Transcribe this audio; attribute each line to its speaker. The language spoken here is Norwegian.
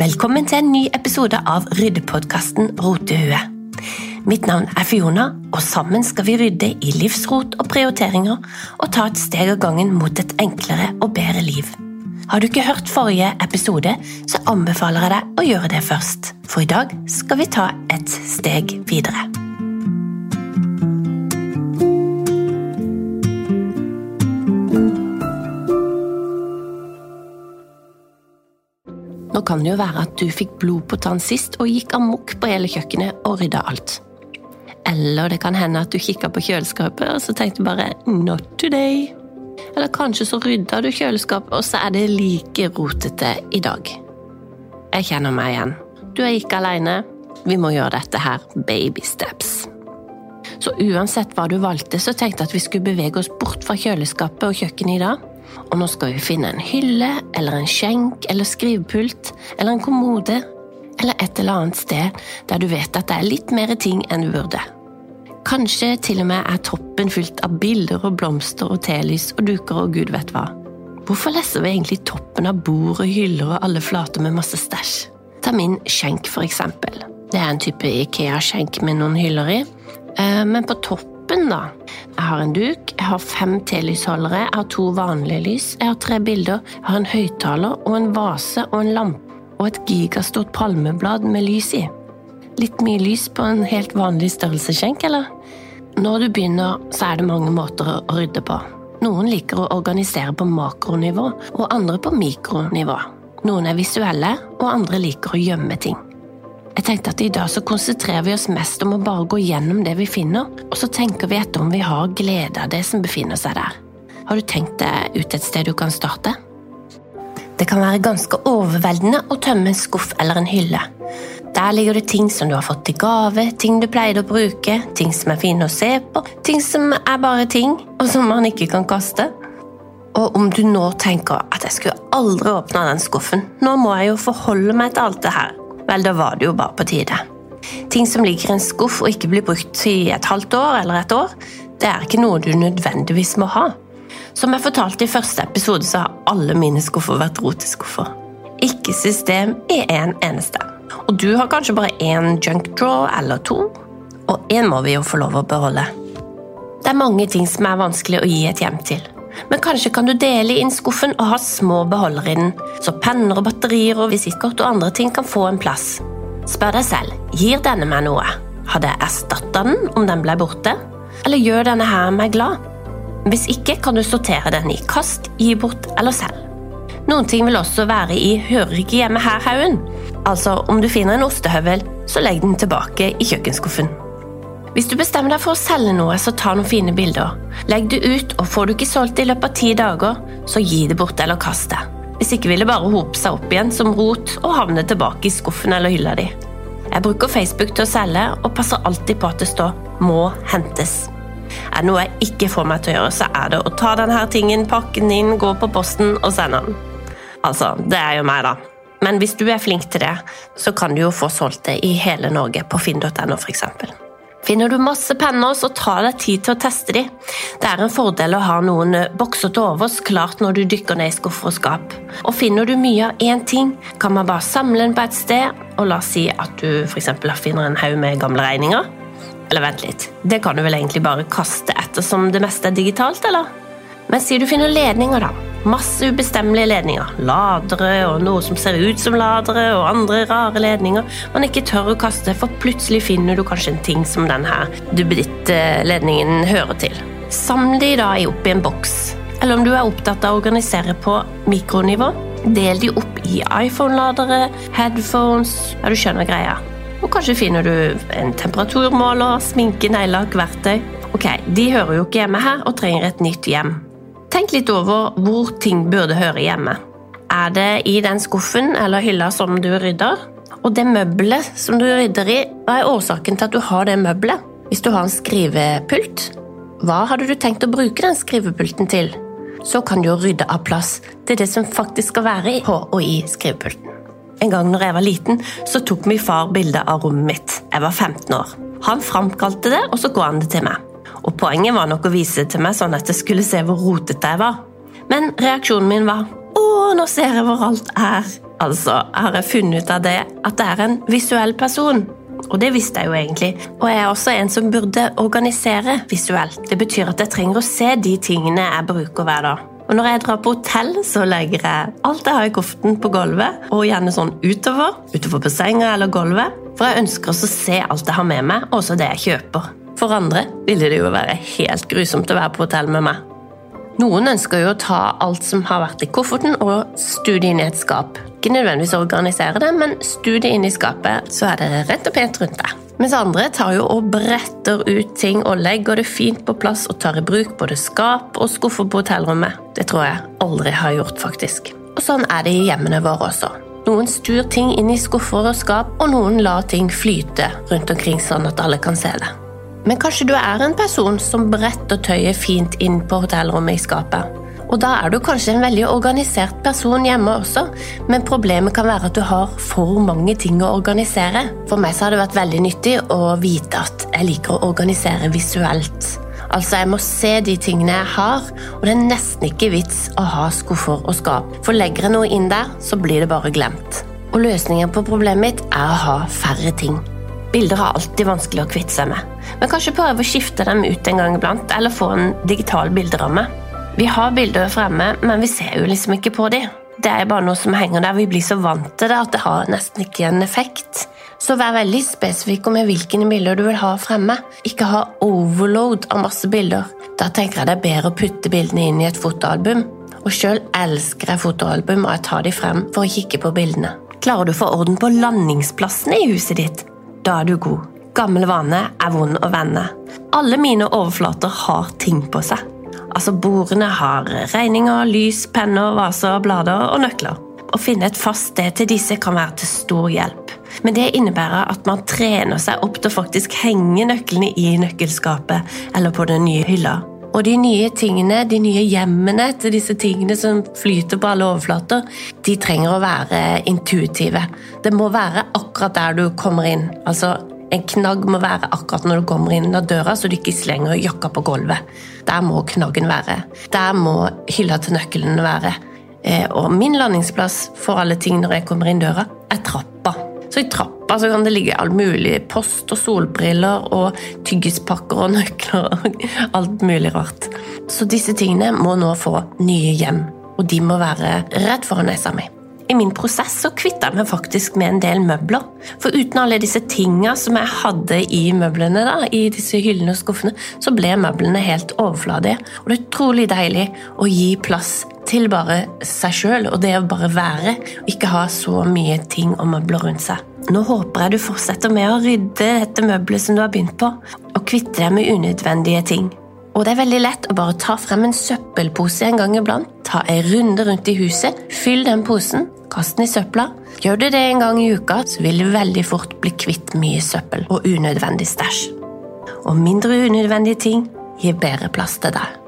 Speaker 1: Velkommen til en ny episode av ryddepodkasten Rotehue. Mitt navn er Fiona, og sammen skal vi rydde i livsrot og prioriteringer og ta et steg av gangen mot et enklere og bedre liv. Har du ikke hørt forrige episode, så anbefaler jeg deg å gjøre det først. For i dag skal vi ta et steg videre. Kan det jo være at du fikk blod på tann sist og gikk amok på hele kjøkkenet og rydda alt. Eller det kan hende at du kikka på kjøleskapet og så tenkte bare 'not today'. Eller kanskje så rydda du kjøleskapet, og så er det like rotete i dag. Jeg kjenner meg igjen. Du er ikke aleine. Vi må gjøre dette her baby steps. Så uansett hva du valgte, så tenkte jeg at vi skulle bevege oss bort fra kjøleskapet og kjøkkenet i dag og nå skal vi finne en hylle eller en skjenk eller skrivepult eller en kommode eller et eller annet sted der du vet at det er litt mer ting enn du burde. Kanskje til og med er toppen fylt av bilder og blomster og telys og duker og gud vet hva. Hvorfor leser vi egentlig toppen av bord og hyller og alle flater med masse stæsj? Ta min skjenk, for eksempel. Det er en type Ikea-skjenk med noen hyller i, eh, men på toppen, da, jeg har en duk, jeg har fem telysholdere, jeg har to vanlige lys, jeg har tre bilder, jeg har en høyttaler og en vase og en lampe og et gigastort palmeblad med lys i. Litt mye lys på en helt vanlig størrelsesskjenk, eller? Når du begynner, så er det mange måter å rydde på. Noen liker å organisere på makronivå, og andre på mikronivå. Noen er visuelle, og andre liker å gjemme ting. Jeg tenkte at I dag så konsentrerer vi oss mest om å bare gå gjennom det vi finner, og så tenker vi etter om vi har glede av det som befinner seg der. Har du tenkt deg ut et sted du kan starte? Det kan være ganske overveldende å tømme en skuff eller en hylle. Der ligger det ting som du har fått til gave, ting du pleide å bruke, ting som er fine å se på, ting som er bare ting, og som man ikke kan kaste. Og om du nå tenker at jeg skulle aldri åpna den skuffen, nå må jeg jo forholde meg til alt det her, vel, da var det jo bare på tide. Ting som ligger i en skuff og ikke blir brukt i et halvt år eller et år, det er ikke noe du nødvendigvis må ha. Som jeg fortalte i første episode, så har alle mine skuffer vært roteskuffer. Ikke system i en eneste. Og du har kanskje bare én junk draw eller to, og én må vi jo få lov å beholde. Det er mange ting som er vanskelig å gi et hjem til. Men kanskje kan du dele inn skuffen og ha små beholdere i den, så penner og batterier og visittkort og andre ting kan få en plass. Spør deg selv gir denne meg noe. Hadde jeg erstatta den om den ble borte? Eller gjør denne her meg glad? Hvis ikke kan du sortere den i kast, gi bort eller selv. Noen ting vil også være i hører ikke hjemme her-haugen. Altså, om du finner en ostehøvel, så legg den tilbake i kjøkkenskuffen. Hvis du bestemmer deg for å selge noe, så ta noen fine bilder. Legg det ut, og får du ikke solgt det i løpet av ti dager, så gi det bort eller kast det. Hvis ikke vil det bare hope seg opp igjen som rot og havne tilbake i skuffen eller hylla di. Jeg bruker Facebook til å selge, og passer alltid på at det står 'må hentes'. Er det noe jeg ikke får meg til å gjøre, så er det å ta denne tingen, pakke den inn, gå på posten og sende den. Altså, det er jo meg, da. Men hvis du er flink til det, så kan du jo få solgt det i hele Norge på finn.no f.eks. Finner du masse penner, så ta deg tid til å teste de. Det er en fordel å ha noen bokser til overs klart når du dykker ned i skuffer og skap. Og finner du mye av én ting, kan man bare samle den på et sted, og la oss si at du f.eks. finner en haug med gamle regninger. Eller vent litt, det kan du vel egentlig bare kaste ettersom det meste er digitalt, eller? Men si du finner ledninger, da. Masse ubestemmelige ledninger. Ladere og noe som ser ut som ladere, og andre rare ledninger man ikke tør å kaste, for plutselig finner du kanskje en ting som denne duppeditt-ledningen hører til. Samle de da opp i en boks. Eller om du er opptatt av å organisere på mikronivå, del de opp i iPhone-ladere, headphones Ja, du skjønner greia. Og kanskje finner du en temperaturmåler, sminke, neglelakk, verktøy. Ok, de hører jo ikke hjemme her og trenger et nytt hjem. Tenk litt over hvor ting burde høre hjemme. Er det i den skuffen eller hylla som du rydder? Og det møbelet som du rydder i, hva er årsaken til at du har det møbelet? Hvis du har en skrivepult, hva hadde du tenkt å bruke den skrivepulten til? Så kan du jo rydde av plass til det som faktisk skal være på og i skrivepulten. En gang når jeg var liten, så tok min far bilde av rommet mitt. Jeg var 15 år. Han framkalte det, og så ga han det til meg. Og Poenget var nok å vise det til meg sånn at jeg skulle se hvor rotete jeg var. Men reaksjonen min var 'Å, nå ser jeg hvor alt er'. altså har jeg funnet ut av det at det er en visuell person. Og det visste jeg jo egentlig. Og jeg er også en som burde organisere visuelt. Det betyr at jeg trenger å se de tingene jeg bruker hver dag. Og når jeg drar på hotell, så legger jeg alt jeg har i kofferten på gulvet, og gjerne sånn utover. Utover på senga eller gulvet. For jeg ønsker også å se alt jeg har med meg, og også det jeg kjøper. For andre ville det jo være helt grusomt å være på hotell med meg. Noen ønsker jo å ta alt som har vært i kofferten og studie inn i et skap. Ikke nødvendigvis organisere det, men studie inn i skapet, så er det rett og pent rundt det. Mens andre tar jo og bretter ut ting og legger det fint på plass og tar i bruk både skap og skuffer på hotellrommet. Det tror jeg aldri har gjort, faktisk. Og sånn er det i hjemmene våre også. Noen stuer ting inn i skuffer og skap, og noen lar ting flyte rundt omkring sånn at alle kan se det. Men kanskje du er en person som bretter tøyet fint inn på hotellrommet i skapet. Og da er du kanskje en veldig organisert person hjemme også, men problemet kan være at du har for mange ting å organisere. For meg så har det vært veldig nyttig å vite at jeg liker å organisere visuelt. Altså, jeg må se de tingene jeg har, og det er nesten ikke vits å ha skuffer og skap. For legger jeg noe inn der, så blir det bare glemt. Og løsningen på problemet mitt er å ha færre ting. Bilder er alltid vanskelig å kvitte seg med, men kanskje prøve å skifte dem ut en gang iblant, eller få en digital bilderamme. Vi har bilder fremme, men vi ser jo liksom ikke på dem. Det er bare noe som henger der. Vi blir så vant til det at det har nesten ikke en effekt. Så vær veldig spesifikk med hvilke bilder du vil ha fremme. Ikke ha overload av masse bilder. Da tenker jeg det er bedre å putte bildene inn i et fotoalbum. Og sjøl elsker jeg fotoalbum, og jeg tar de frem for å kikke på bildene. Klarer du å få orden på landingsplassene i huset ditt? Da er du god. Gammel vane er vond å vende. Alle mine overflater har ting på seg. Altså Bordene har regninger, lys, penner, vaser, blader og nøkler. Å finne et fast sted til disse kan være til stor hjelp. Men det innebærer at man trener seg opp til å faktisk henge nøklene i nøkkelskapet eller på den nye hylla. Og de nye tingene, de nye hjemmene til disse tingene som flyter på alle overflater, de trenger å være intuitive. Det må være akkurat der du kommer inn. Altså, en knagg må være akkurat når du kommer inn av døra, så du ikke slenger jakka på gulvet. Der må knaggen være. Der må hylla til nøkkelen være. Eh, og min landingsplass for alle ting når jeg kommer inn døra, er trappa. Så i trappa så kan det ligge all mulig post og solbriller og tyggispakker og nøkler og alt mulig rart. Så disse tingene må nå få nye hjem, og de må være rett foran nesa mi. I min prosess så kvitta jeg meg faktisk med en del møbler. For uten alle disse tinga som jeg hadde i møblene, da, i disse hyllene og skuffene, så ble møblene helt overfladige. Og det er utrolig deilig å gi plass til bare seg sjøl og det å bare være, og ikke ha så mye ting og møbler rundt seg. Nå håper jeg du fortsetter med å rydde dette møbelet som du har begynt på, og kvitte deg med unødvendige ting. Og det er veldig lett å bare ta frem en søppelpose en gang iblant, ta en runde rundt i huset, fyll den posen, kast den i søpla. Gjør du det en gang i uka, så vil du veldig fort bli kvitt mye søppel og unødvendig stæsj. Og mindre unødvendige ting gir bedre plass til deg.